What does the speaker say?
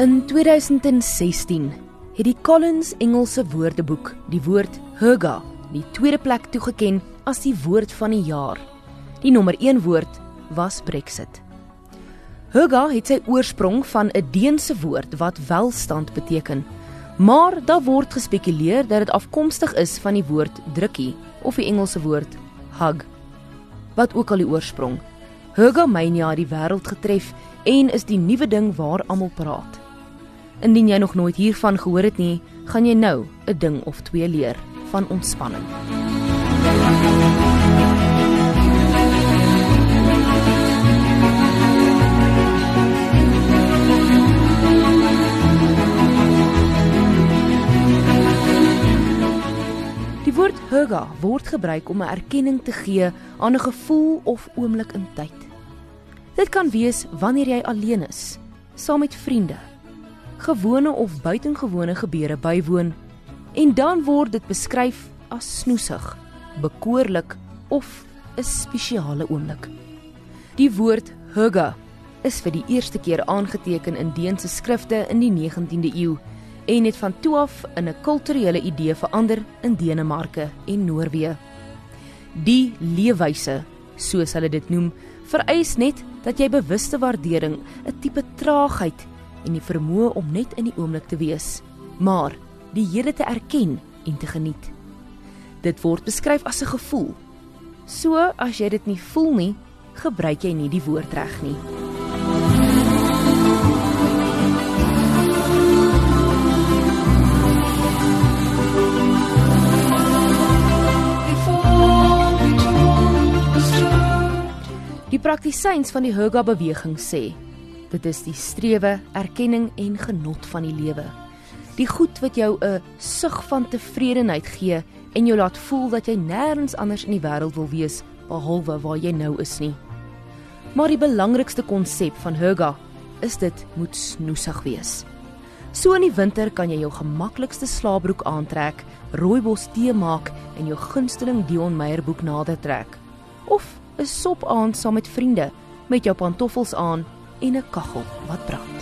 In 2016 het die Collins Engelse Woordeboek die woord hygge die tweede plek toegekend as die woord van die jaar. Die nommer 1 woord was Brexit. Hygge het sy oorsprong van 'n Deense woord wat welstand beteken. Maar daar word gespekuleer dat dit afkomstig is van die woord drukkie of die Engelse woord hug. Wat ook al die oorsprong. Hygge mania het die wêreld getref en is die nuwe ding waar almal praat. Indien jy nog nooit hiervan gehoor het nie, gaan jy nou 'n ding of twee leer van ontspanning. Woord hygge word gebruik om 'n erkenning te gee aan 'n gevoel of oomblik in tyd. Dit kan wees wanneer jy alleen is, saam met vriende, gewone of buitengewone gebeure bywoon en dan word dit beskryf as snoesig, bekoorlik of 'n spesiale oomblik. Die woord hygge is vir die eerste keer aangeteken in Deense skrifte in die 19de eeu en het van toe af in 'n kulturele idee verander in Denemarke en Noorwe. Die leefwyse, soos hulle dit noem, vereis net dat jy bewuste waardering, 'n tipe traagheid en die vermoë om net in die oomblik te wees, maar die hele te erken en te geniet. Dit word beskryf as 'n gevoel. So as jy dit nie voel nie, gebruik jy nie die woord reg nie. Praktisyns van die Hygge beweging sê dit is die strewe, erkenning en genot van die lewe. Die goed wat jou 'n sug van tevredenheid gee en jou laat voel dat jy nêrens anders in die wêreld wil wees behalwe waar jy nou is nie. Maar die belangrikste konsep van Hygge is dit moet snoesig wees. So in die winter kan jy jou gemaklikste slaapbroek aantrek, rooibos tee maak en jou gunsteling Dion Meyer boek nader trek. Of 'n sop aand saam met vriende met jou pantoffels aan en 'n kaggel wat brand.